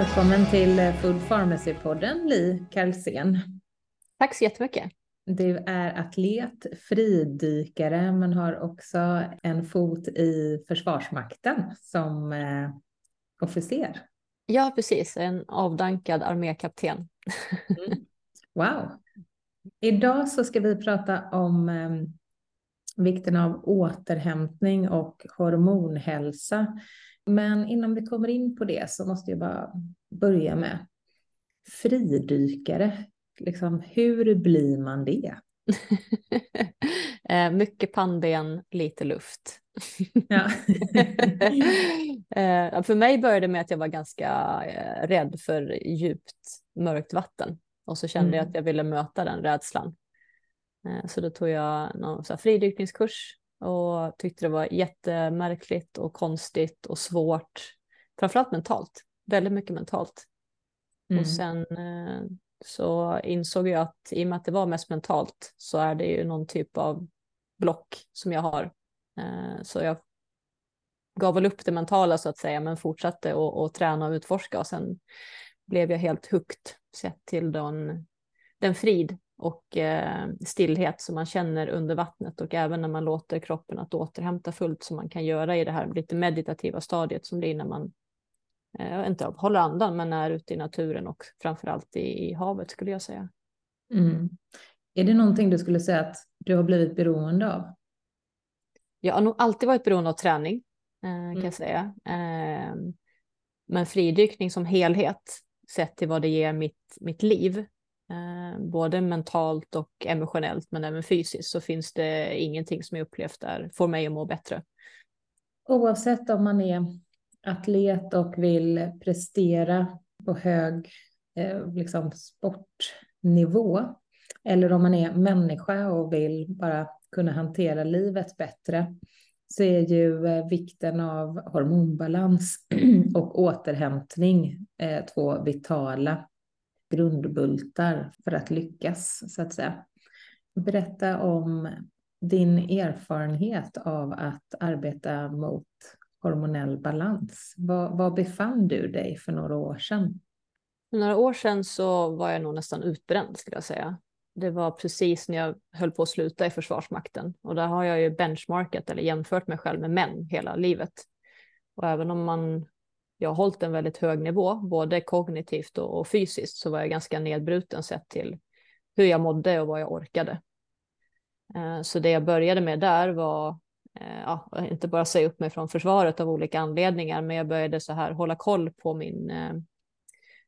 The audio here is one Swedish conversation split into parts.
Välkommen till Food Pharmacy-podden, Li Karlsén. Tack så jättemycket. Du är atlet, fridykare, men har också en fot i Försvarsmakten som eh, officer. Ja, precis. En avdankad armékapten. Mm. Wow. Idag så ska vi prata om eh, vikten av återhämtning och hormonhälsa. Men innan vi kommer in på det så måste jag bara börja med fridykare. Liksom, hur blir man det? Eh, mycket pannben, lite luft. Ja. Eh, för mig började det med att jag var ganska eh, rädd för djupt mörkt vatten och så kände mm. jag att jag ville möta den rädslan. Så då tog jag någon så fridykningskurs och tyckte det var jättemärkligt och konstigt och svårt. Framförallt mentalt, väldigt mycket mentalt. Mm. Och sen eh, så insåg jag att i och med att det var mest mentalt så är det ju någon typ av block som jag har. Eh, så jag gav väl upp det mentala så att säga men fortsatte att träna och utforska och sen blev jag helt högt sett till den, den frid och eh, stillhet som man känner under vattnet och även när man låter kroppen att återhämta fullt som man kan göra i det här lite meditativa stadiet som blir när man eh, inte håller andan men är ute i naturen och framförallt i, i havet skulle jag säga. Mm. Är det någonting du skulle säga att du har blivit beroende av? Jag har nog alltid varit beroende av träning eh, kan mm. jag säga. Eh, men fridykning som helhet sett till vad det ger mitt, mitt liv Eh, både mentalt och emotionellt men även fysiskt så finns det ingenting som jag upplevt där får mig att må bättre. Oavsett om man är atlet och vill prestera på hög eh, liksom sportnivå eller om man är människa och vill bara kunna hantera livet bättre så är ju eh, vikten av hormonbalans och återhämtning eh, två vitala grundbultar för att lyckas, så att säga. Berätta om din erfarenhet av att arbeta mot hormonell balans. Var, var befann du dig för några år sedan? För några år sedan så var jag nog nästan utbränd skulle jag säga. Det var precis när jag höll på att sluta i Försvarsmakten och där har jag ju benchmarkat eller jämfört mig själv med män hela livet. Och även om man jag har hållit en väldigt hög nivå, både kognitivt och, och, fysiskt, så var jag ganska nedbruten sett till hur jag mådde och vad jag orkade. Eh, så det jag började med där var, eh, ja, inte bara säga upp mig från försvaret av olika anledningar, men jag började så här hålla koll på min, eh,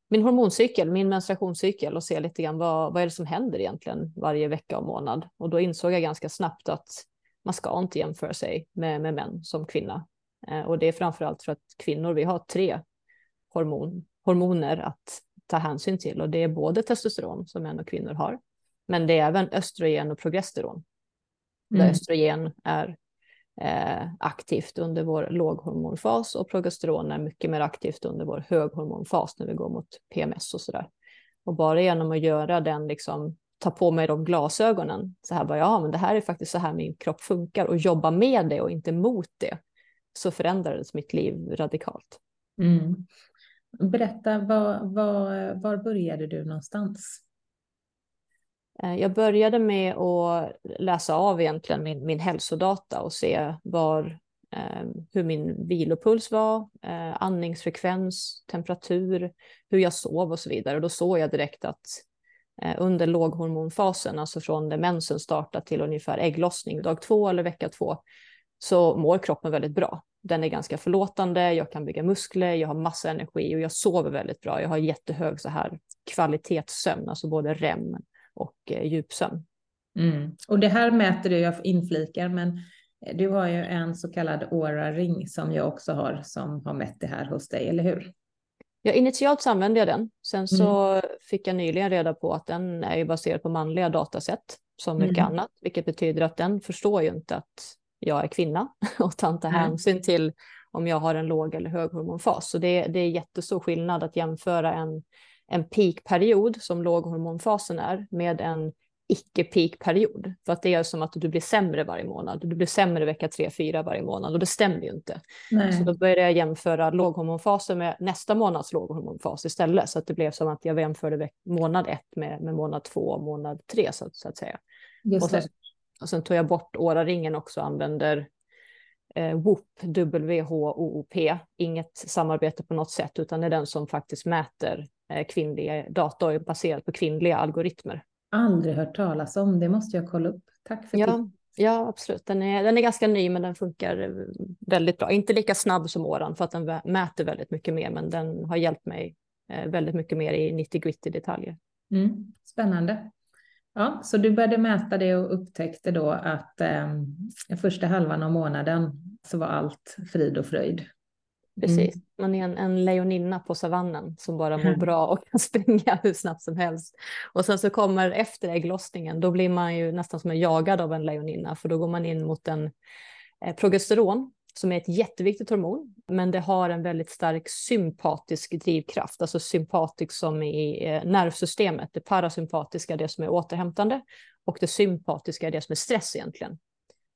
min hormoncykel, min menstruationscykel och se lite grann vad, vad är det som händer egentligen varje vecka och månad. Och då insåg jag ganska snabbt att man ska inte jämföra sig med, med män som kvinna, och det är framförallt för att kvinnor, vi har tre hormon, hormoner att ta hänsyn till och det är både testosteron som män och kvinnor har, men det är även östrogen och progesteron. Mm. Där östrogen är eh, aktivt under vår låghormonfas och progesteron är mycket mer aktivt under vår höghormonfas när vi går mot PMS och så där. Och bara genom att göra den, liksom, ta på mig de glasögonen, så här bara, ja men det här är faktiskt så här min kropp funkar och jobba med det och inte mot det så förändrades mitt liv radikalt. Mm. Berätta, var, var, var började du någonstans? Eh, jag började med att läsa av egentligen min, min hälsodata och se var, eh, hur min vilopuls var, eh, andningsfrekvens, temperatur, hur jag sov och så vidare. Och då såg jag direkt att eh, under låghormonfasen, alltså från när mensen startar till ungefär ägglossning, dag två eller vecka två, så mår kroppen väldigt bra. Den är ganska förlåtande, jag kan bygga muskler, jag har massa energi och jag sover väldigt bra. Jag har jättehög så här kvalitetssömn, alltså både REM och eh, djupsömn. Mm. Och det här mäter du, jag inflikar, men Du har ju en så kallad Oura-ring som jag också har som har mätt det här hos dig, eller hur? Ja, initialt så använde jag den. Sen så mm. fick jag nyligen reda på att den är baserad på manliga datasätt som mycket mm. annat, vilket betyder att den förstår ju inte att jag är kvinna och tar inte hänsyn till om jag har en låg eller hög hormonfas. Så det, det är jättestor skillnad att jämföra en, en peakperiod som låghormonfasen är med en icke-peak-period. För att det är som att du blir sämre varje månad. Du blir sämre vecka 3-4 varje månad och det stämmer ju inte. Nej. Så då började jag jämföra låghormonfasen med nästa månads låghormonfas istället. Så att det blev som att jag jämförde månad 1 med, med månad 2 och månad 3 så, så, att säga. Just och, sen, och sen tog jag bort åraringen också och använder eh, WHOOP, W-H-O-O-P, inget samarbete på något sätt, utan det är den som faktiskt mäter eh, kvinnliga data och är baserad på kvinnliga algoritmer. Aldrig hört talas om, det måste jag kolla upp. Tack för ja, ja, absolut. Den är, den är ganska ny, men den funkar väldigt bra. Inte lika snabb som åran, för att den mäter väldigt mycket mer, men den har hjälpt mig eh, väldigt mycket mer i 90 gritty detaljer. Mm, spännande. Ja, så du började mäta det och upptäckte då att eh, första halvan av månaden så var allt frid och fröjd. Precis, mm. man är en, en lejoninna på savannen som bara mår bra och kan springa hur snabbt som helst. Och sen så kommer efter ägglossningen, då blir man ju nästan som en jagad av en lejoninna, för då går man in mot en eh, progesteron som är ett jätteviktigt hormon, men det har en väldigt stark sympatisk drivkraft, alltså sympatisk som i eh, nervsystemet. Det parasympatiska är det som är återhämtande och det sympatiska är det som är stress egentligen. Mm.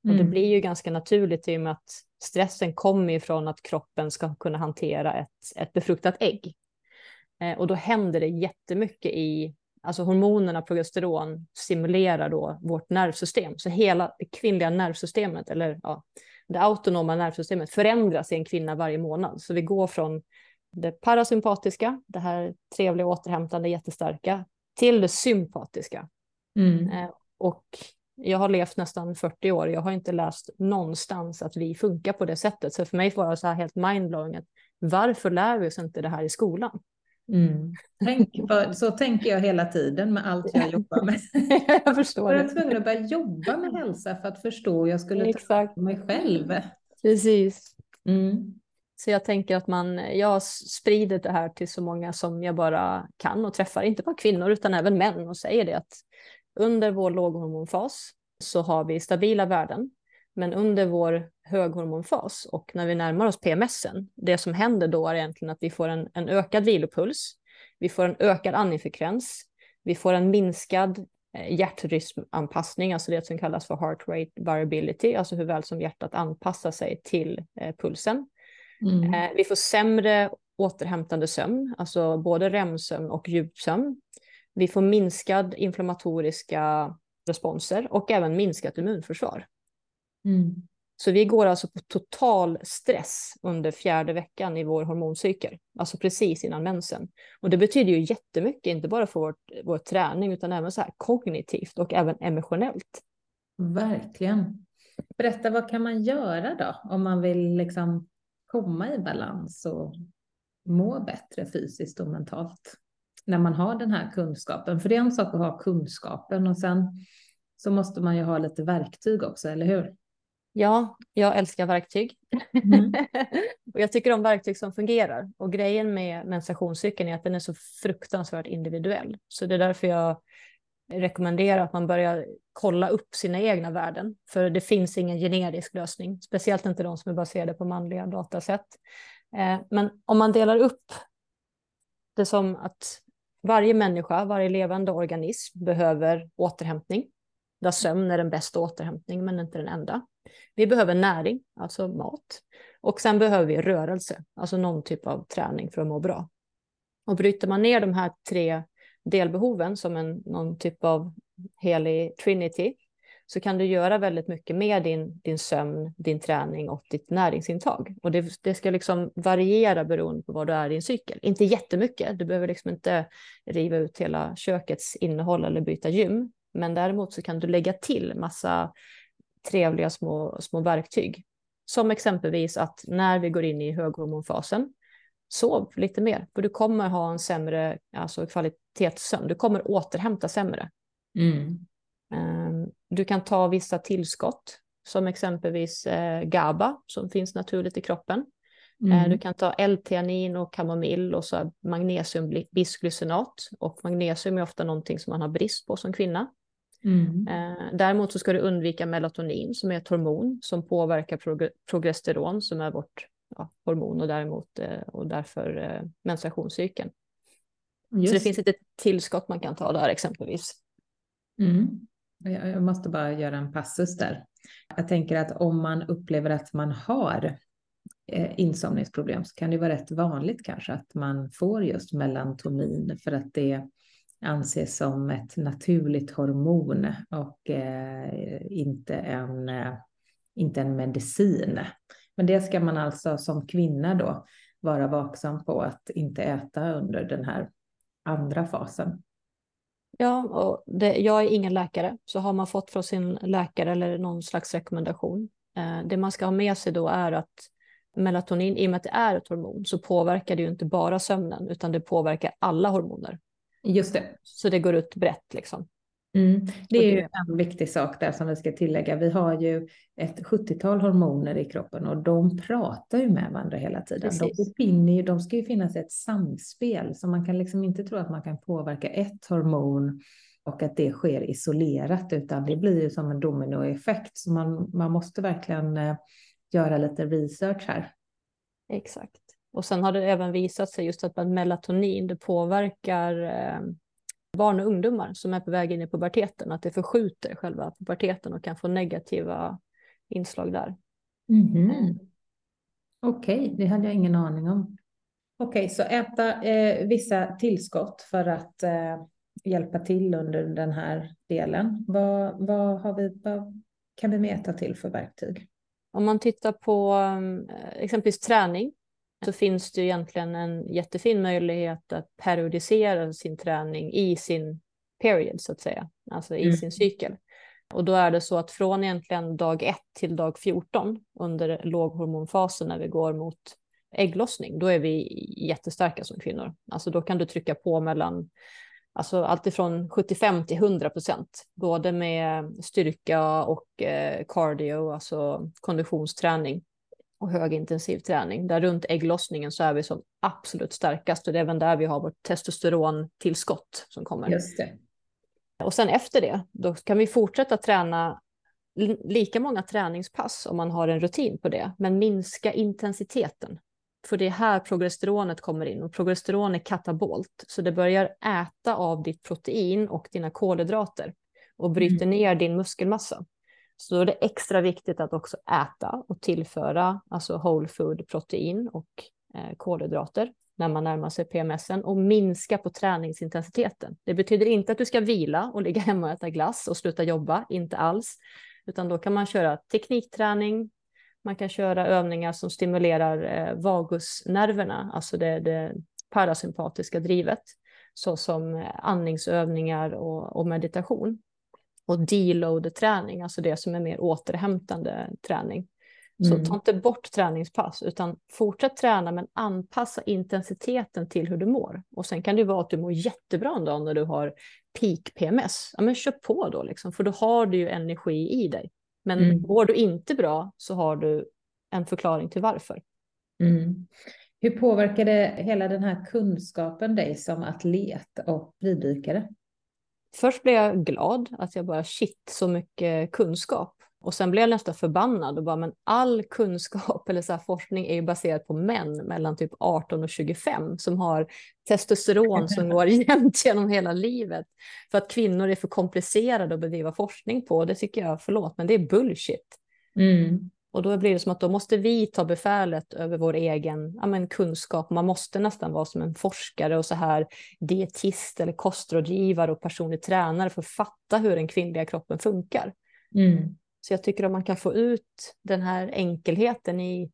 Och det mm. blir ju ganska naturligt i och med att stressen kommer ifrån att kroppen ska kunna hantera ett, ett befruktat ägg. Eh, och då händer det jättemycket i, alltså hormonerna progesteron stimulerar då vårt nervsystem. Så hela det kvinnliga nervsystemet, eller ja, det autonoma nervsystemet förändras i en kvinna varje månad. Så vi går från det parasympatiska, det här trevliga återhämtande jättestarka, till det sympatiska. Mm. Eh, och jag har levt nästan 40 år, jag har inte läst någonstans att vi funkar på det sättet. Så för mig var det så här helt mindblowing, varför lär vi oss inte det här i skolan? Mm. Tänk, så tänker jag hela tiden med allt jag jobbar med. jag förstår jag var tvungen att börja jobba med hälsa för att förstå hur jag skulle Exakt. ta mig själv. Precis. Mm. Så jag tänker att man, jag sprider det här till så många som jag bara kan och träffar, inte bara kvinnor utan även män och säger det att under vår låghormonfas så har vi stabila värden, men under vår höghormonfas och när vi närmar oss PMSen, det som händer då är egentligen att vi får en, en ökad vilopuls, vi får en ökad andningsfrekvens, vi får en minskad eh, hjärtrytmanpassning, alltså det som kallas för heart rate variability, alltså hur väl som hjärtat anpassar sig till eh, pulsen. Mm. Eh, vi får sämre återhämtande sömn, alltså både REM-sömn och djupsömn. Vi får minskad inflammatoriska responser och även minskat immunförsvar. Mm. Så vi går alltså på total stress under fjärde veckan i vår hormoncykel, alltså precis innan mensen. Och det betyder ju jättemycket, inte bara för vårt, vår träning utan även så här kognitivt och även emotionellt. Verkligen. Berätta, vad kan man göra då om man vill liksom komma i balans och må bättre fysiskt och mentalt? När man har den här kunskapen, för det är en sak att ha kunskapen och sen så måste man ju ha lite verktyg också, eller hur? Ja, jag älskar verktyg. Mm. och jag tycker om verktyg som fungerar. Och grejen med menstruationscykeln är att den är så fruktansvärt individuell. Så det är därför jag rekommenderar att man börjar kolla upp sina egna värden. För det finns ingen generisk lösning, speciellt inte de som är baserade på manliga datasätt. Eh, men om man delar upp det som att varje människa, varje levande organism behöver återhämtning. Där sömn är den bästa återhämtningen, men inte den enda. Vi behöver näring, alltså mat. Och sen behöver vi rörelse, alltså någon typ av träning för att må bra. Och bryter man ner de här tre delbehoven som en, någon typ av helig trinity så kan du göra väldigt mycket med din, din sömn, din träning och ditt näringsintag. Och det, det ska liksom variera beroende på var du är i din cykel. Inte jättemycket, du behöver liksom inte riva ut hela kökets innehåll eller byta gym. Men däremot så kan du lägga till massa trevliga små, små verktyg. Som exempelvis att när vi går in i höghormonfasen, sov lite mer, för du kommer ha en sämre alltså kvalitetssömn. Du kommer återhämta sämre. Mm. Ehm, du kan ta vissa tillskott som exempelvis eh, GABA som finns naturligt i kroppen. Eh, mm. Du kan ta L-theanin och kamomill och så magnesiumbisglycinat. Och magnesium är ofta någonting som man har brist på som kvinna. Mm. Eh, däremot så ska du undvika melatonin som är ett hormon som påverkar prog progesteron som är vårt ja, hormon och, däremot, eh, och därför menstruationscykeln. Just. Så det finns ett tillskott man kan ta där exempelvis. Mm. Jag måste bara göra en passus där. Jag tänker att om man upplever att man har eh, insomningsproblem så kan det vara rätt vanligt kanske att man får just melatonin för att det anses som ett naturligt hormon och eh, inte, en, eh, inte en medicin. Men det ska man alltså som kvinna då vara vaksam på att inte äta under den här andra fasen. Ja, och det, jag är ingen läkare, så har man fått från sin läkare eller någon slags rekommendation. Eh, det man ska ha med sig då är att melatonin, i och med att det är ett hormon, så påverkar det ju inte bara sömnen, utan det påverkar alla hormoner. Just det. Så det går ut brett liksom. Mm. Det är ju en viktig sak där som vi ska tillägga. Vi har ju ett 70-tal hormoner i kroppen och de pratar ju med varandra hela tiden. De, befinner ju, de ska ju finnas i ett samspel så man kan liksom inte tro att man kan påverka ett hormon och att det sker isolerat utan det blir ju som en dominoeffekt. Så man, man måste verkligen eh, göra lite research här. Exakt. Och sen har det även visat sig just att melatonin det påverkar eh, barn och ungdomar som är på väg in i puberteten, att det förskjuter själva puberteten och kan få negativa inslag där. Mm. Okej, okay, det hade jag ingen aning om. Okej, okay, så äta eh, vissa tillskott för att eh, hjälpa till under den här delen. Vad, vad, har vi, vad kan vi mäta till för verktyg? Om man tittar på eh, exempelvis träning så finns det egentligen en jättefin möjlighet att periodisera sin träning i sin period så att säga, alltså i mm. sin cykel. Och då är det så att från egentligen dag 1 till dag 14 under låghormonfasen när vi går mot ägglossning, då är vi jättestarka som kvinnor. Alltså då kan du trycka på mellan alltså alltifrån 75 till 100 procent, både med styrka och eh, cardio, alltså konditionsträning och högintensiv träning. Där runt ägglossningen så är vi som absolut starkast och det är även där vi har vårt testosterontillskott som kommer. Just det. Och sen efter det, då kan vi fortsätta träna lika många träningspass om man har en rutin på det, men minska intensiteten. För det är här progesteronet kommer in och progesteron är katabolt, så det börjar äta av ditt protein och dina kolhydrater och bryter mm. ner din muskelmassa. Så då är det extra viktigt att också äta och tillföra alltså whole food protein och eh, kolhydrater när man närmar sig PMSen och minska på träningsintensiteten. Det betyder inte att du ska vila och ligga hemma och äta glass och sluta jobba, inte alls, utan då kan man köra teknikträning, man kan köra övningar som stimulerar eh, vagusnerverna, alltså det, det parasympatiska drivet, såsom eh, andningsövningar och, och meditation och deload-träning, alltså det som är mer återhämtande träning. Så mm. ta inte bort träningspass, utan fortsätt träna men anpassa intensiteten till hur du mår. Och sen kan det vara att du mår jättebra en dag när du har peak PMS. Ja, men kör på då, liksom, för då har du ju energi i dig. Men mm. mår du inte bra så har du en förklaring till varför. Mm. Hur påverkade hela den här kunskapen dig som atlet och fridykare? Först blev jag glad att jag bara shit så mycket kunskap. Och sen blev jag nästan förbannad och bara men all kunskap eller så här, forskning är ju baserad på män mellan typ 18 och 25 som har testosteron som går jämnt genom hela livet. För att kvinnor är för komplicerade att bedriva forskning på. Det tycker jag, förlåt, men det är bullshit. Mm. Och då blir det som att då måste vi ta befälet över vår egen ja, men, kunskap. Man måste nästan vara som en forskare och så här dietist eller kostrådgivare och personlig tränare för att fatta hur den kvinnliga kroppen funkar. Mm. Så jag tycker att man kan få ut den här enkelheten i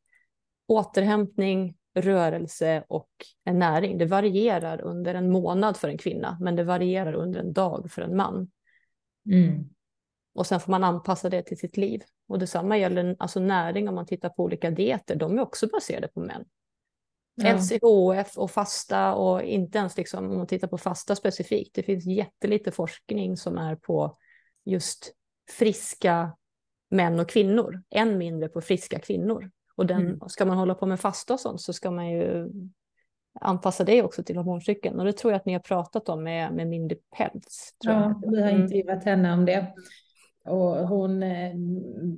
återhämtning, rörelse och en näring. Det varierar under en månad för en kvinna, men det varierar under en dag för en man. Mm. Och sen får man anpassa det till sitt liv. Och detsamma gäller alltså näring om man tittar på olika dieter. De är också baserade på män. Ja. LCHF och fasta och inte ens liksom, om man tittar på fasta specifikt. Det finns jättelite forskning som är på just friska män och kvinnor, än mindre på friska kvinnor. Och den, mm. ska man hålla på med fasta och sånt så ska man ju anpassa det också till hormoncykeln. Och det tror jag att ni har pratat om med, med Mindy Peltz. ja, vi har intervjuat henne om det. Och hon eh,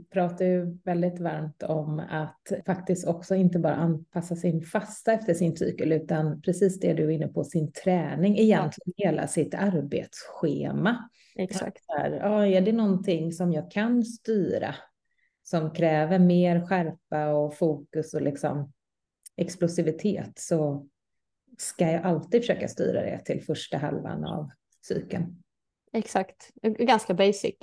pratar ju väldigt varmt om att faktiskt också inte bara anpassa sin fasta efter sin cykel, utan precis det du är inne på, sin träning, egentligen ja. hela sitt arbetsschema. Exakt. Här, ja, är det någonting som jag kan styra som kräver mer skärpa och fokus och liksom explosivitet så ska jag alltid försöka styra det till första halvan av cykeln. Exakt, ganska basic.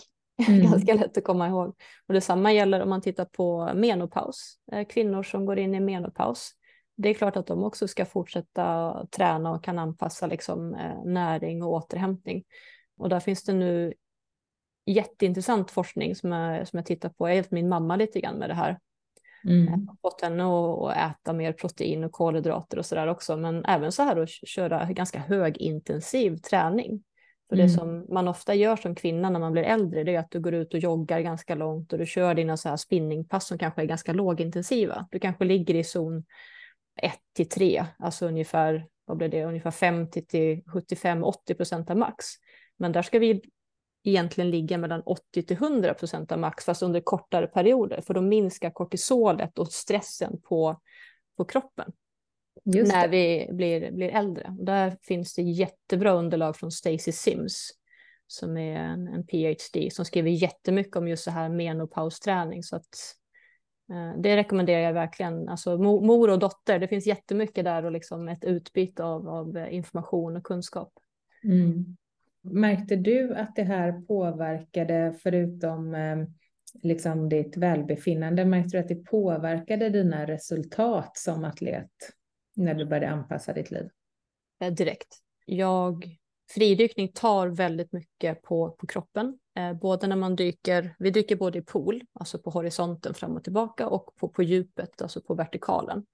Mm. Ganska lätt att komma ihåg. Och detsamma gäller om man tittar på menopaus, eh, kvinnor som går in i menopaus. Det är klart att de också ska fortsätta träna och kan anpassa liksom, eh, näring och återhämtning. Och där finns det nu jätteintressant forskning som jag, som jag tittar på. Jag har hjälpt min mamma lite grann med det här. Mm. Jag har fått henne att äta mer protein och kolhydrater och sådär också, men även så här att köra ganska högintensiv träning. För mm. det som man ofta gör som kvinna när man blir äldre, det är att du går ut och joggar ganska långt och du kör dina så här spinningpass som kanske är ganska lågintensiva. Du kanske ligger i zon 1 till 3, alltså ungefär, vad blir det, ungefär 50 till 75-80 procent av max. Men där ska vi egentligen ligga mellan 80 till 100 procent av max, fast under kortare perioder, för då minskar kortisolet och stressen på, på kroppen. Just när det. vi blir, blir äldre. Och där finns det jättebra underlag från Stacy Sims som är en, en PhD som skriver jättemycket om just så här menopausträning. Så att, eh, det rekommenderar jag verkligen. Alltså mor och dotter, det finns jättemycket där och liksom ett utbyte av, av information och kunskap. Mm. Märkte du att det här påverkade, förutom eh, liksom ditt välbefinnande, märkte du att det påverkade dina resultat som atlet? När du började anpassa ditt liv? Eh, direkt. Jag, fridykning tar väldigt mycket på, på kroppen. Eh, både när man dyker, vi dyker både i pool, alltså på horisonten fram och tillbaka, och på, på djupet, alltså på vertikalen.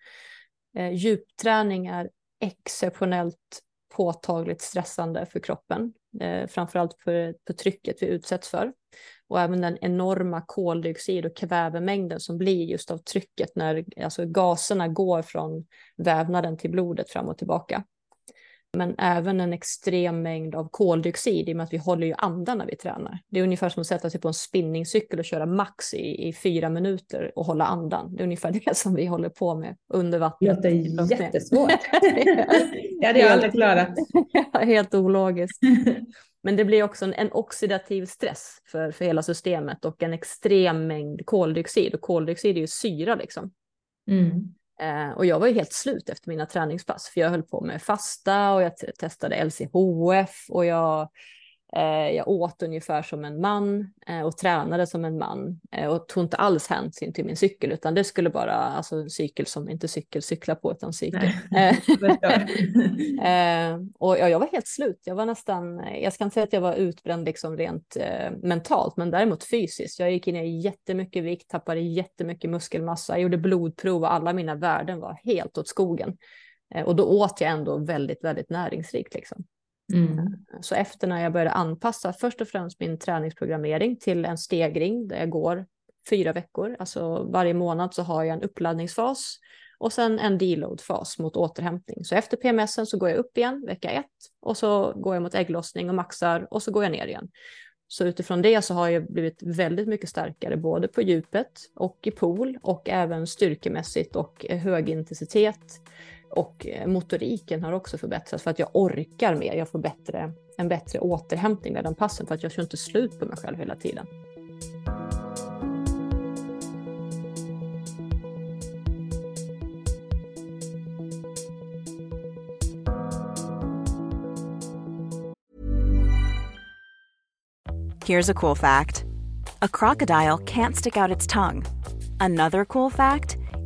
Eh, djupträning är exceptionellt påtagligt stressande för kroppen, eh, framförallt för, för trycket vi utsätts för och även den enorma koldioxid och kvävemängden som blir just av trycket när alltså gaserna går från vävnaden till blodet fram och tillbaka. Men även en extrem mängd av koldioxid i och med att vi håller ju andan när vi tränar. Det är ungefär som att sätta sig på en spinningcykel och köra max i, i fyra minuter och hålla andan. Det är ungefär det som vi håller på med under vattnet. Det låter jättesvårt. det hade jag aldrig klarat. Helt ologiskt. Men det blir också en, en, oxidativ stress för, för hela systemet och en extrem mängd koldioxid. Och koldioxid är ju syra liksom. Mm. Eh, och jag var ju helt slut efter mina träningspass, för jag höll på med fasta och jag testade LCHF och jag jag åt ungefär som en man eh, och tränade som en man eh, och tog inte alls hänsyn till min cykel utan det skulle bara, alltså cykel som inte cykel cykla på utan cykel. och ja, jag var helt slut, jag var nästan, jag ska inte säga att jag var utbränd liksom rent mentalt men däremot fysiskt. Jag gick ner i jättemycket vikt, tappade jättemycket muskelmassa, jag gjorde blodprov och alla mina värden var helt åt skogen. och då åt jag ändå väldigt, väldigt näringsrikt liksom. Mm. Eh, så efter när jag började anpassa först och främst min träningsprogrammering till en stegring där jag går fyra veckor, alltså varje månad så har jag en uppladdningsfas och sen en deload-fas mot återhämtning. Så efter PMS så går jag upp igen vecka ett och så går jag mot ägglossning och maxar och så går jag ner igen. Så utifrån det så har jag blivit väldigt mycket starkare både på djupet och i pool och även styrkemässigt och hög intensitet och eh, motoriken har också förbättrats för att jag orkar mer. Jag får bättre, en bättre återhämtning mellan passen för att jag kör inte slut på mig själv hela tiden. Here's a cool fact. A crocodile can't stick out its tongue. Another cool fact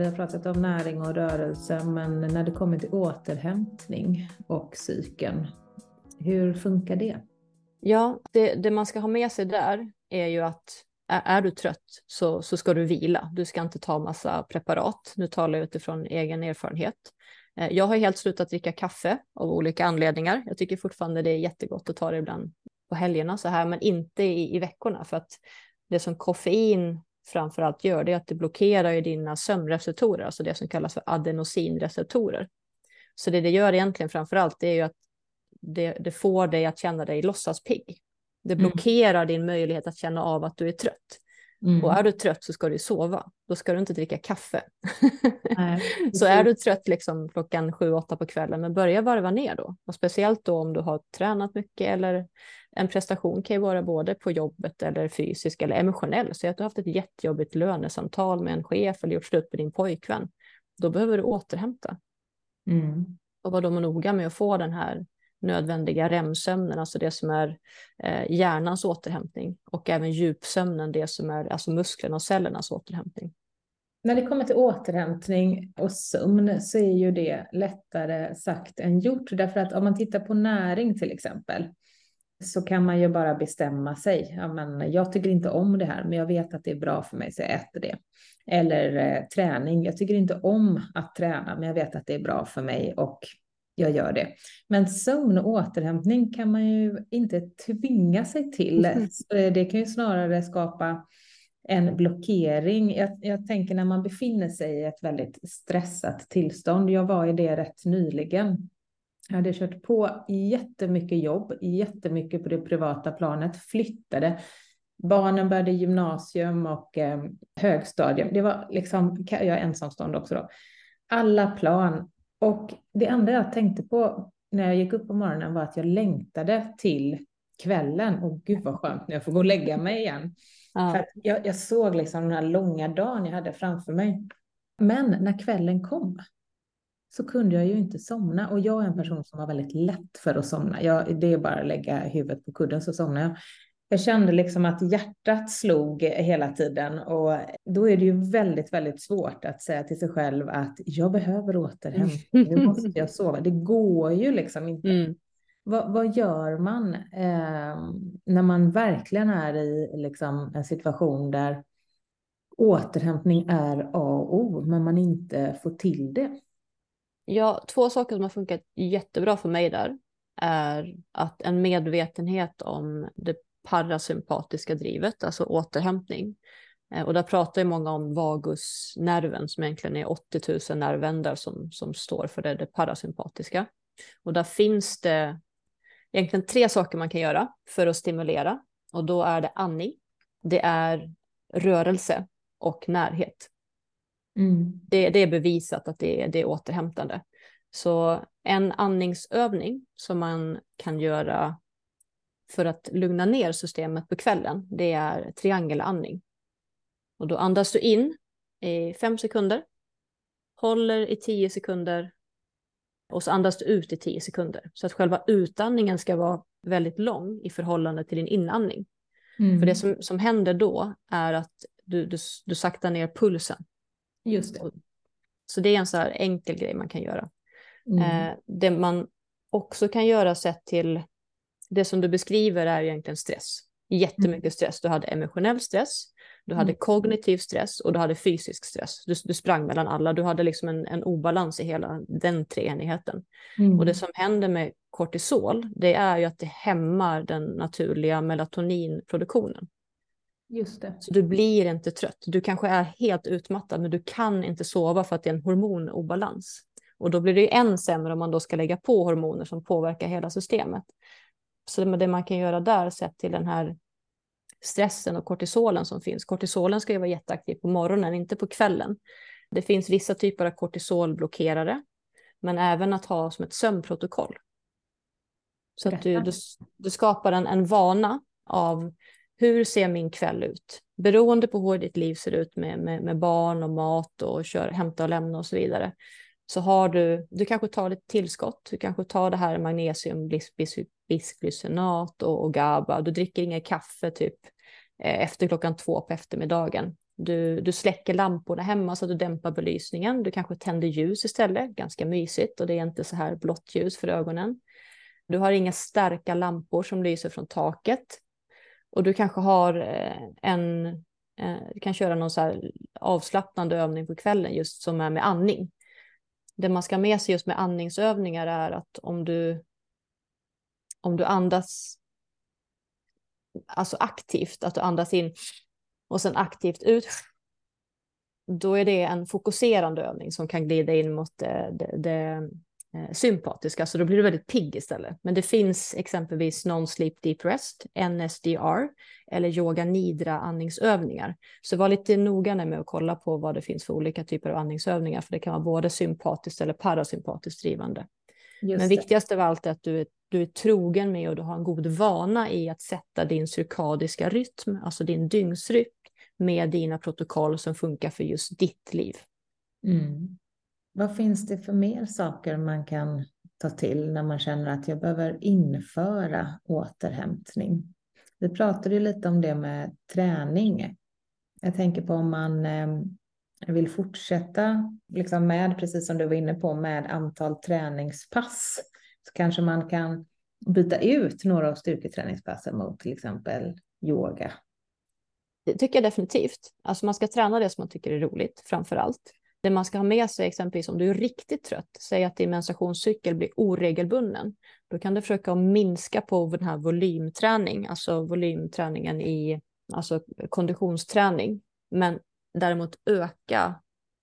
Vi har pratat om näring och rörelse, men när det kommer till återhämtning och psyken, hur funkar det? Ja, det, det man ska ha med sig där är ju att är, du trött så, så ska du vila. Du ska inte ta massa preparat. Nu talar jag utifrån egen erfarenhet. Eh, jag har helt slutat dricka kaffe av olika anledningar. Jag tycker fortfarande det är jättegott att ta det ibland på helgerna så här, men inte i, i veckorna för att det som koffein framför allt gör det är att det blockerar ju dina sömnreceptorer, alltså det som kallas för adenosinreceptorer. Så det det gör egentligen framför allt det är ju att det, det får dig att känna dig låtsaspigg. Det Mm. blockerar din möjlighet att känna av att du är trött. Mm. Och är du trött så ska du sova. Då ska du inte dricka kaffe. Nej, så är du trött liksom klockan sju, åtta på kvällen, men börja varva ner då. Och speciellt då om du har tränat mycket eller en prestation kan ju vara både på jobbet eller fysisk eller emotionell. Så att du har haft ett jättejobbigt lönesamtal med en chef eller gjort slut med din pojkvän. Då behöver du återhämta. Mm. Och var då noga med att få den här nödvändiga REM-sömnen, alltså det som är eh, hjärnans återhämtning och även djupsömnen, det som är alltså musklerna och cellernas återhämtning. När det kommer till återhämtning och sömn så är ju det lättare sagt än gjort. Därför att om man tittar på näring till exempel så kan man ju bara bestämma sig. Ja, men jag tycker inte om det här, men jag vet att det är bra för mig så jag äter det. Eller eh, träning. Jag tycker inte om att träna, men jag vet att det är bra för mig och jag gör det. Men sömn och återhämtning kan man ju inte tvinga sig till. Så Det kan ju snarare skapa en blockering. Jag, jag tänker när man befinner sig i ett väldigt stressat tillstånd. Jag var i det rätt nyligen. Jag hade kört på jättemycket jobb, jättemycket på det privata planet, flyttade. Barnen började gymnasium och eh, högstadium. Det var liksom, jag är ensamstående också då. Alla plan. Och det enda jag tänkte på när jag gick upp på morgonen var att jag längtade till kvällen. Och gud vad skönt när jag får gå och lägga mig igen. Ja. För jag, jag såg liksom den här långa dagen jag hade framför mig. Men när kvällen kom så kunde jag ju inte somna. Och jag är en person som har väldigt lätt för att somna. Jag, det är bara att lägga huvudet på kudden så somnar jag. Jag kände liksom att hjärtat slog hela tiden och då är det ju väldigt, väldigt svårt att säga till sig själv att jag behöver återhämtning, nu måste jag sova. Det går ju liksom inte. Mm. Vad, vad gör man eh, när man verkligen är i liksom, en situation där återhämtning är A och O, men man inte får till det? Ja, två saker som har funkat jättebra för mig där är att en medvetenhet om det parasympatiska drivet, alltså återhämtning. Eh, Och där pratar ju många om vagusnerven som egentligen är 80 000 nervändar som, som står för det, det parasympatiska. Och där finns det egentligen tre saker man kan göra för att stimulera. Och då är det andning, det är rörelse och närhet. Mm. Det, det är bevisat att det är, det är återhämtande. Så en andningsövning som man kan göra för att lugna ner systemet på kvällen, det är triangelandning. Och då andas du in i fem sekunder, håller i tio sekunder och så andas du ut i tio sekunder. Så att själva utandningen ska vara väldigt lång i förhållande till din inandning. Mm. För det som, som händer då är att du, du, du saktar ner pulsen. Just det. Så det är en så här enkel grej man kan göra. Mm. Eh, det man också kan göra sett till det som du beskriver är egentligen stress. Jättemycket stress. Du hade emotionell stress, du hade Mm. kognitiv stress och du hade fysisk stress. Du, du sprang mellan alla. Du hade liksom en, en obalans i hela den treenigheten. Mm. Och det som händer med kortisol, det är ju att det hämmar den naturliga melatoninproduktionen. Just det. Så du blir inte trött. Du kanske är helt utmattad, men du kan inte sova för att det är en hormonobalans. Och då blir det ju än sämre om man då ska lägga på hormoner som påverkar hela systemet. Så det man kan göra där sett till den här stressen och kortisolen som finns. Kortisolen ska ju vara jätteaktiv på morgonen, inte på kvällen. Det finns vissa typer av kortisolblockerare, men även att ha som ett sömnprotokoll. Så att du, du, du skapar en, en vana av hur ser min kväll ut? Beroende på hur ditt liv ser ut med, med, med barn och mat och kör, hämta och lämna och så vidare. Så har du, du kanske tar ett tillskott, du kanske tar det här magnesium, bis, bis, bisglycinat och, och GABA. Du dricker inget kaffe typ eh, efter klockan två på eftermiddagen. Du, du släcker lamporna hemma så att du dämpar belysningen. Du kanske tänder ljus istället, ganska mysigt och det är inte så här blått ljus för ögonen. Du har inga starka lampor som lyser från taket. Och du kanske har eh, en, eh, du kan köra någon så här avslappnande övning på kvällen just som är med andning. Det man ska ha med sig just med andningsövningar är att om du, om du andas alltså aktivt, att du andas in och sen aktivt ut, då är det en fokuserande övning som kan glida in mot det, det, det sympatiska, så då blir du väldigt pigg istället. Men det finns exempelvis non-sleep deep rest, NSDR, eller yoga nidra andningsövningar. Så var lite noga med att kolla på vad det finns för olika typer av andningsövningar, för det kan vara både sympatiskt eller parasympatiskt drivande. Just Men viktigast av allt är att du är, du är trogen med och du har en god vana i att sätta din cirkadiska rytm, alltså din dygnsrytm, med dina protokoll som funkar för just ditt liv. Mm. Vad finns det för mer saker man kan ta till när man känner att jag behöver införa återhämtning? Vi pratade ju lite om det med träning. Jag tänker på om man ehm, vill fortsätta liksom med, precis som du var inne på, med antal träningspass så kanske man kan byta ut några av styrketräningspassen mot till exempel yoga. Det tycker jag definitivt. Alltså man ska träna det som man tycker är roligt framför allt. Det man ska ha med sig exempelvis om du är riktigt trött, säg att din menstruationscykel blir oregelbunden, då kan du försöka minska på den här volymträning, alltså volymträningen i alltså konditionsträning, men däremot öka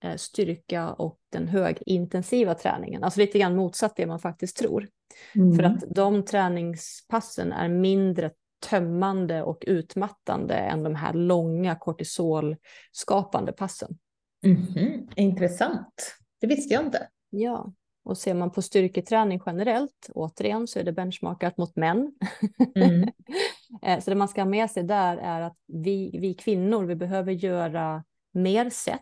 eh, styrka och den högintensiva träningen, alltså lite grann motsatt det man faktiskt tror. Mm. För att de träningspassen är mindre tömmande och utmattande än de här långa kortisolskapande passen. Mm-hmm. Intressant. Det visste jag inte. Ja, och ser man på styrketräning generellt, återigen så är det benchmarkat mot män. Mm. Eh, så det man ska ha med sig där är att vi, vi kvinnor, vi behöver göra mer sätt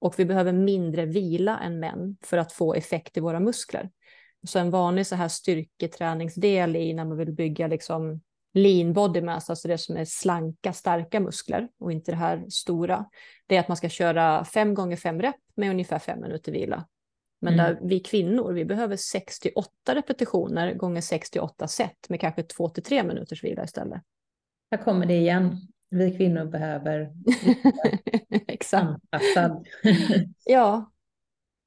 och vi behöver mindre vila än män för att få effekt i våra muskler. Så en vanlig så här styrketräningsdel i när man vill bygga liksom lean body mass, alltså det som är slanka, starka muskler och inte det här stora, det är att man ska köra fem gånger fem rep med ungefär fem minuter vila. Men mm. där vi kvinnor, vi behöver 68 repetitioner gånger 68 set med kanske två till tre minuters vila istället. Här kommer det igen. Vi kvinnor behöver anpassad. ja,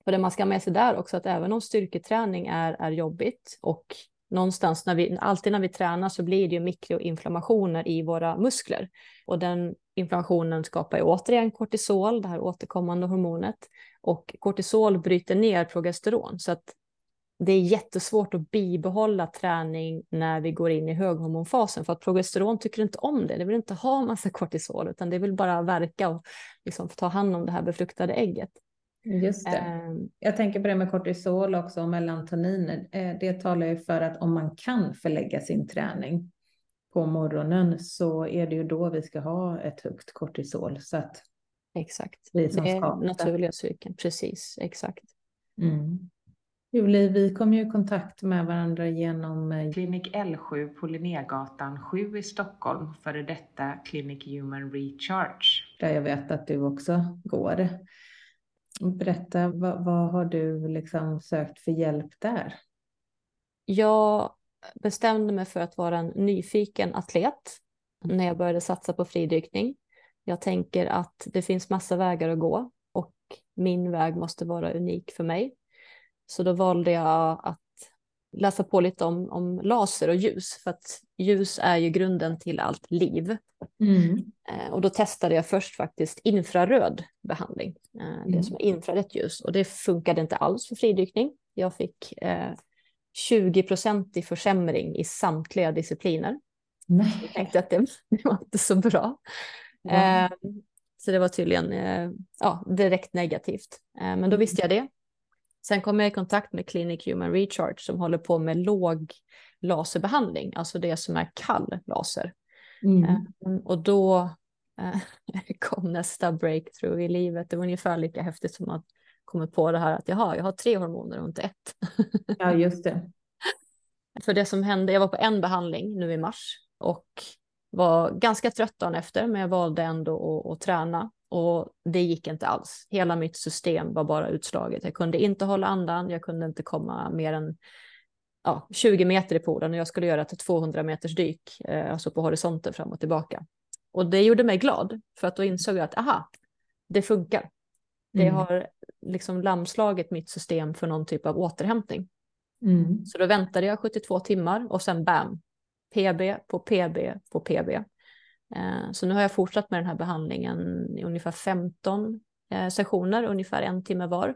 och det man ska ha med sig där också att även om styrketräning är, är jobbigt och någonstans när vi, alltid när vi tränar så blir det ju mikroinflammationer i våra muskler. Och den inflammationen skapar ju återigen kortisol, det här återkommande hormonet. Och kortisol bryter ner progesteron så att det är jättesvårt att bibehålla träning när vi går in i höghormonfasen för att progesteron tycker inte om det. Det vill inte ha massa kortisol utan det vill bara verka och liksom ta hand om det här befruktade ägget. Just det. Ehm. Jag tänker på det med kortisol också och melatonin. Eh, det talar ju för att om man kan förlägga sin träning på morgonen så är det ju då vi ska ha ett högt kortisol. Så att exakt, vi som det är naturliga cykeln. Precis, exakt. Mm. Julie, vi kom ju i kontakt med varandra genom eh, Klinik L7 på Linnégatan 7 i Stockholm, före detta Clinic Human Recharge. Där jag vet att du också går. Berätta, vad, vad har du liksom sökt för hjälp där? Jag bestämde mig för att vara en nyfiken atlet när jag började satsa på fridykning. Jag tänker att det finns massa vägar att gå och min väg måste vara unik för mig. Så då valde jag att läsa på lite om, om laser och ljus för att Ljus är ju grunden till allt liv. Mm. Eh, och då testade jag först faktiskt infraröd behandling, eh, Mm. det som är infrarött ljus. Och det funkade inte alls för fridykning. Jag fick eh, 20 i försämring i samtliga discipliner. Jag Nej. tänkte att det, det var inte så bra. Wow. Eh, så det var tydligen eh, ja, direkt negativt. Eh, men då Mm. visste jag det. Sen kom jag i kontakt med Clinic Human Recharge som håller på med låg laserbehandling, alltså det som är kall laser. Mm. Eh, och då eh, kom nästa breakthrough i livet. Det var ungefär lika häftigt som att komma på det här att jaha, jag har tre hormoner och inte ett. Ja, just det. För det som hände, jag var på en behandling nu i mars och var ganska trött dagen efter, men jag valde ändå att, att träna och det gick inte alls. Hela mitt system var bara utslaget. Jag kunde inte hålla andan, jag kunde inte komma mer än ja, 20 meter i poolen och jag skulle göra ett 200 meters dyk, eh, alltså på horisonten fram och tillbaka. Och det gjorde mig glad, för att då insåg jag att aha, det funkar. Det Mm. har liksom lamslagit mitt system för någon typ av återhämtning. Mm. Så då väntade jag 72 timmar och sen bam, PB på PB på PB. Eh, Så nu har jag fortsatt med den här behandlingen i ungefär 15 eh, sessioner, ungefär en timme var.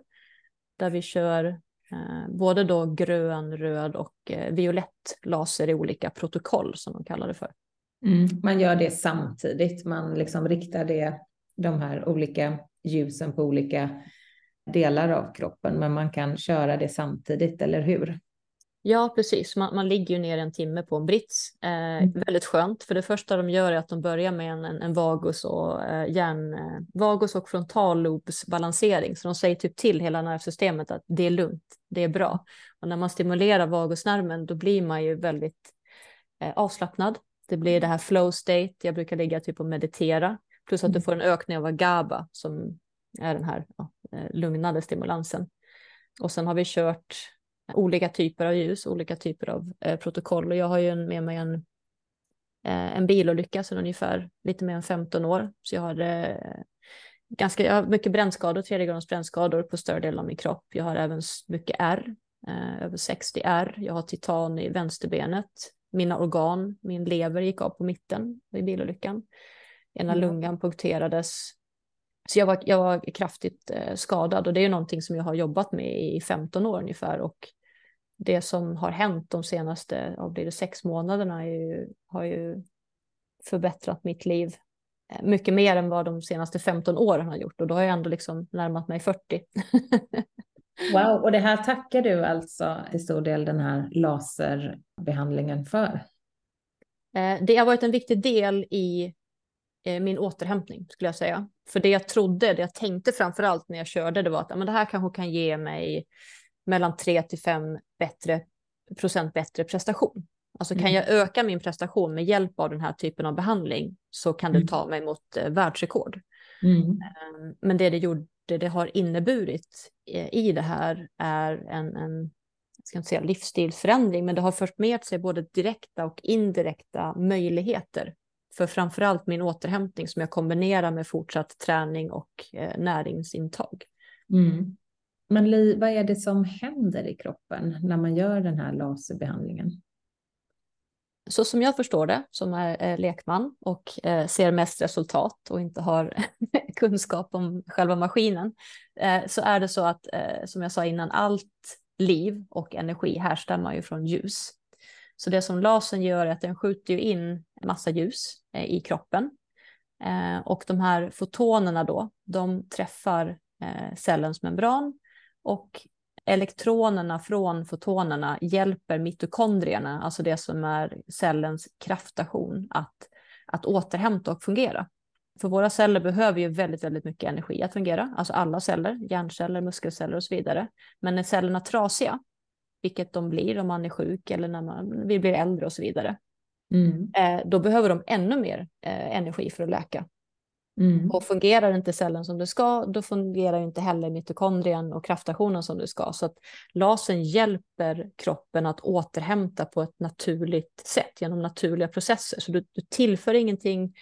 Där vi kör Eh, både då grön, röd och eh, violett laser i olika protokoll som de kallar det för. Mm. Man gör det samtidigt, man liksom riktar det, de här olika ljusen på olika delar av kroppen, men man kan köra det samtidigt, eller hur? Ja, precis. Man, man ligger ju ner en timme på en brits. Eh, Väldigt skönt, för det första de gör är att de börjar med en, en, en vagus och eh, hjärn, eh, vagus och frontallobsbalansering. Så de säger typ till hela nervsystemet att det är lugnt, det är bra. Och när man stimulerar vagusnerven då blir man ju väldigt eh, avslappnad. Det blir det här flow state, jag brukar ligga typ och meditera. Plus att du Mm. får en ökning av GABA som är den här ja, eh, lugnande stimulansen. Och sen har vi kört olika typer av ljus, olika typer av eh, protokoll. Och jag har ju med mig en, eh, en bilolycka sedan ungefär lite mer än 15 år. Så jag har, eh, ganska, jag har mycket brännskador, tredje gradens brännskador på större delen av min kropp. Jag har även mycket R, eh, över 60 R. Jag har titan i vänsterbenet. Mina organ, min lever gick av på mitten i bilolyckan. Ena Mm. lungan punkterades. Så jag var, jag var kraftigt eh, skadad och det är ju någonting som jag har jobbat med i 15 år ungefär. Och det som har hänt de senaste, vad blir det, sex månaderna ju, har ju förbättrat mitt liv eh, mycket mer än vad de senaste 15 åren har gjort. Och då har jag ändå liksom närmat mig 40. Wow, och det här tackar du alltså till stor del den här laserbehandlingen för? Eh, Det har varit en viktig del i eh, min återhämtning skulle jag säga. För det jag trodde, det jag tänkte framför allt när jag körde, det var att men det här kanske kan ge mig mellan 3 till 5 bättre, procent bättre prestation. Alltså kan Mm. jag öka min prestation med hjälp av den här typen av behandling så kan det Mm. ta mig mot eh, världsrekord. Mm. Eh, Men det det gjorde, det har inneburit eh, i det här är en, en jag ska inte säga livsstilsförändring, men det har fört med sig både direkta och indirekta möjligheter för framförallt min återhämtning som jag kombinerar med fortsatt träning och eh, näringsintag. Mm. Men Li, vad är det som händer i kroppen när man gör den här laserbehandlingen? Så som jag förstår det, som är eh, lekman och eh, ser mest resultat och inte har kunskap om själva maskinen, eh, så är det så att, som jag sa innan, allt liv och energi härstammar ju från ljus. Så det som lasern gör är att den skjuter ju in en massa ljus i kroppen. Och de här fotonerna då, de träffar cellens membran och elektronerna från fotonerna hjälper mitokondrierna, alltså det som är cellens kraftstation, att, att återhämta och fungera. För våra celler behöver ju väldigt, väldigt mycket energi att fungera, alltså alla celler, hjärnceller, muskelceller och så vidare. Men när cellerna är trasiga, vilket de blir om man är sjuk eller när man, vi blir äldre och så vidare, Mm. eh, då behöver de ännu mer eh, energi för att läka. Mm. Och fungerar inte cellen som det ska, då fungerar inte heller mitokondrien och kraftstationen som det ska. Så att lasern hjälper kroppen att återhämta på ett naturligt sätt genom naturliga processer. Så du, du tillför ingenting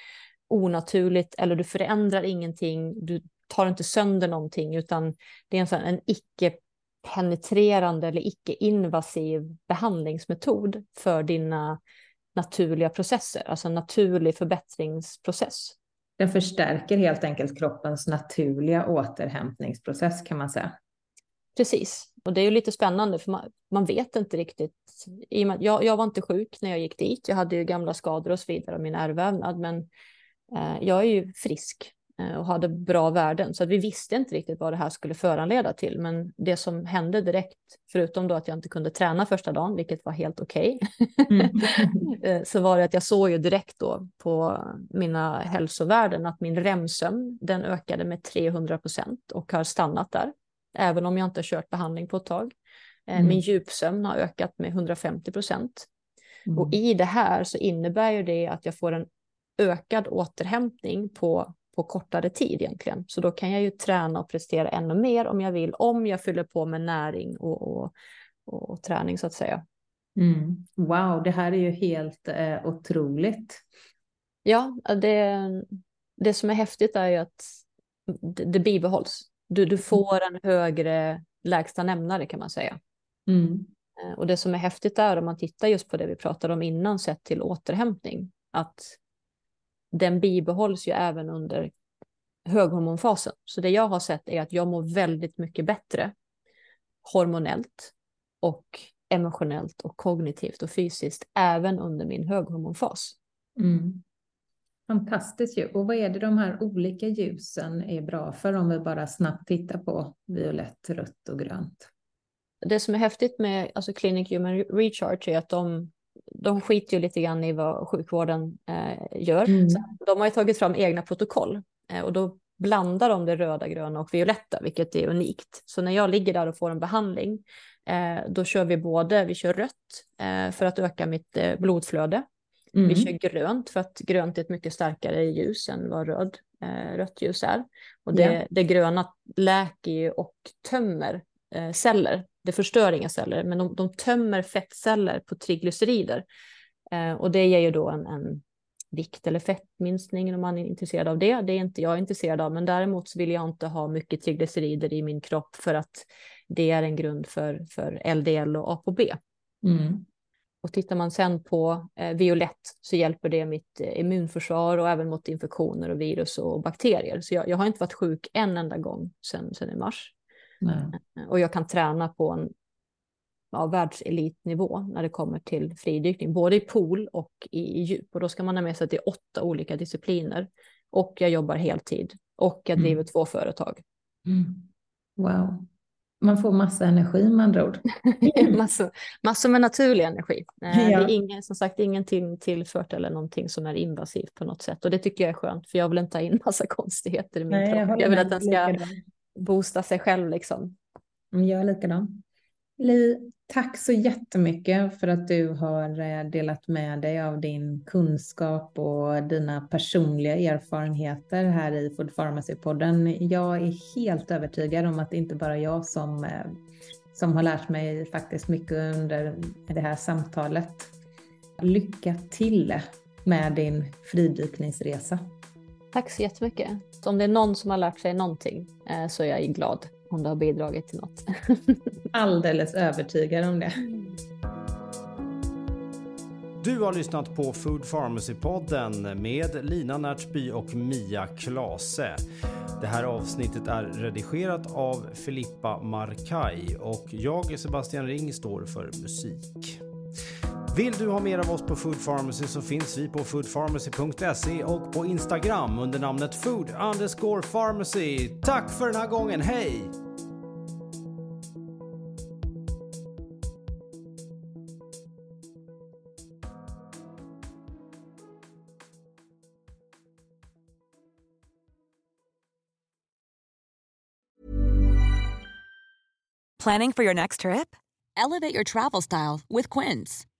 onaturligt eller du förändrar ingenting, du tar inte sönder någonting, utan det är en, sån, en icke-penetrerande eller icke-invasiv behandlingsmetod för dina naturliga processer, alltså en naturlig förbättringsprocess. Den förstärker helt enkelt kroppens naturliga återhämtningsprocess kan man säga. Precis, och det är ju lite spännande för man, man vet inte riktigt. Jag, jag var inte sjuk när jag gick dit, jag hade ju gamla skador och så vidare av min ärrvävnad, men eh, jag är ju frisk och hade bra värden. Så vi visste inte riktigt vad det här skulle föranleda till. Men det som hände direkt, förutom då att jag inte kunde träna första dagen, vilket var helt okej, okay, mm. Eh, så var det att jag såg ju direkt då på mina hälsovärden att min REM-sömn, den ökade med 300 procent och har stannat där, även om jag inte kört behandling på ett tag. Eh, mm. Min djupsömn har ökat med 150 procent. Mm. Och i det här så innebär ju det att jag får en ökad återhämtning på på kortare tid egentligen. Så då kan jag ju träna och prestera ännu mer om jag vill, om jag fyller på med näring och, och, och, och träning så att säga. Mm. Wow, det här är ju helt eh, otroligt. Ja, det, det som är häftigt är ju att det, det bibehålls. Du, du får en högre lägsta nämnare kan man säga. Mm. Eh, och det som är häftigt är om man tittar just på det vi pratade om innan sett till återhämtning, att den bibehålls ju även under höghormonfasen. Så det jag har sett är att jag mår väldigt mycket bättre hormonellt och emotionellt och kognitivt och fysiskt även under min höghormonfas. Mm. Fantastiskt ju. Och vad är det de här olika ljusen är bra för om vi bara snabbt tittar på violett, rött och grönt? Det som är häftigt med alltså Clinic Human Recharge är att de de skiter ju lite grann i vad sjukvården eh, gör. Mm. de har ju tagit fram egna protokoll eh, och då blandar de det röda, gröna och violetta, vilket är unikt. Så när jag ligger där och får en behandling, eh, då kör vi både, vi kör rött eh, för att öka mitt eh, blodflöde. Mm. Vi kör grönt för att grönt är ett mycket starkare ljus än vad röd, eh, rött ljus är. Och det, yeah. det gröna läker och tömmer celler det förstör inga celler, men de, de tömmer fettceller på triglycerider. Eh, och det ger ju då en, en vikt eller fettminskning om man är intresserad av det. Det är inte jag intresserad av, men däremot så vill jag inte ha mycket triglycerider i min kropp för att det är en grund för, för LDL och ApoB. Mm. Och tittar man sen på eh, violett så hjälper det mitt eh, immunförsvar och även mot infektioner och virus och bakterier. Så jag, jag har inte varit sjuk en enda gång sedan i mars. Nej. Eh, och jag kan träna på en ja, världselitnivå när det kommer till fridykning, både i pool och i, djup. Och då ska man ha med sig till åtta olika discipliner. Och jag jobbar heltid och jag driver mm. två företag. Mm. Wow. Man får massa energi med andra ord. massor, massor med naturlig energi. Eh, ja. Det är ingen, som sagt ingenting tillfört eller någonting som är invasivt på något sätt. Och det tycker jag är skönt, för jag vill inte ha in massa konstigheter i min Nej, kropp. Jag, jag vill att den ska boosta sig själv liksom. Gör likadant. Li, tack så jättemycket för att du har eh, delat med dig av din kunskap och dina personliga erfarenheter här i Food Pharmacy-podden. Jag är helt övertygad om att det inte bara jag som, eh, som har lärt mig faktiskt mycket under det här samtalet. Lycka till med din fridykningsresa. Tack så jättemycket. Så om det är någon som har lärt sig någonting eh, så är jag glad om det har bidragit till något. Alldeles övertygad om det. Du har lyssnat på Food Pharmacy-podden med Lina Närtby och Mia Klase. Det här avsnittet är redigerat av Filippa Markaj och jag, Sebastian Ring, står för musik. Vill du ha mer av oss på Food Pharmacy så finns vi på foodpharmacy.se och på Instagram under namnet food underscore pharmacy. Tack för den här gången, hej! Planning for your next trip? Elevate your travel style with Quince.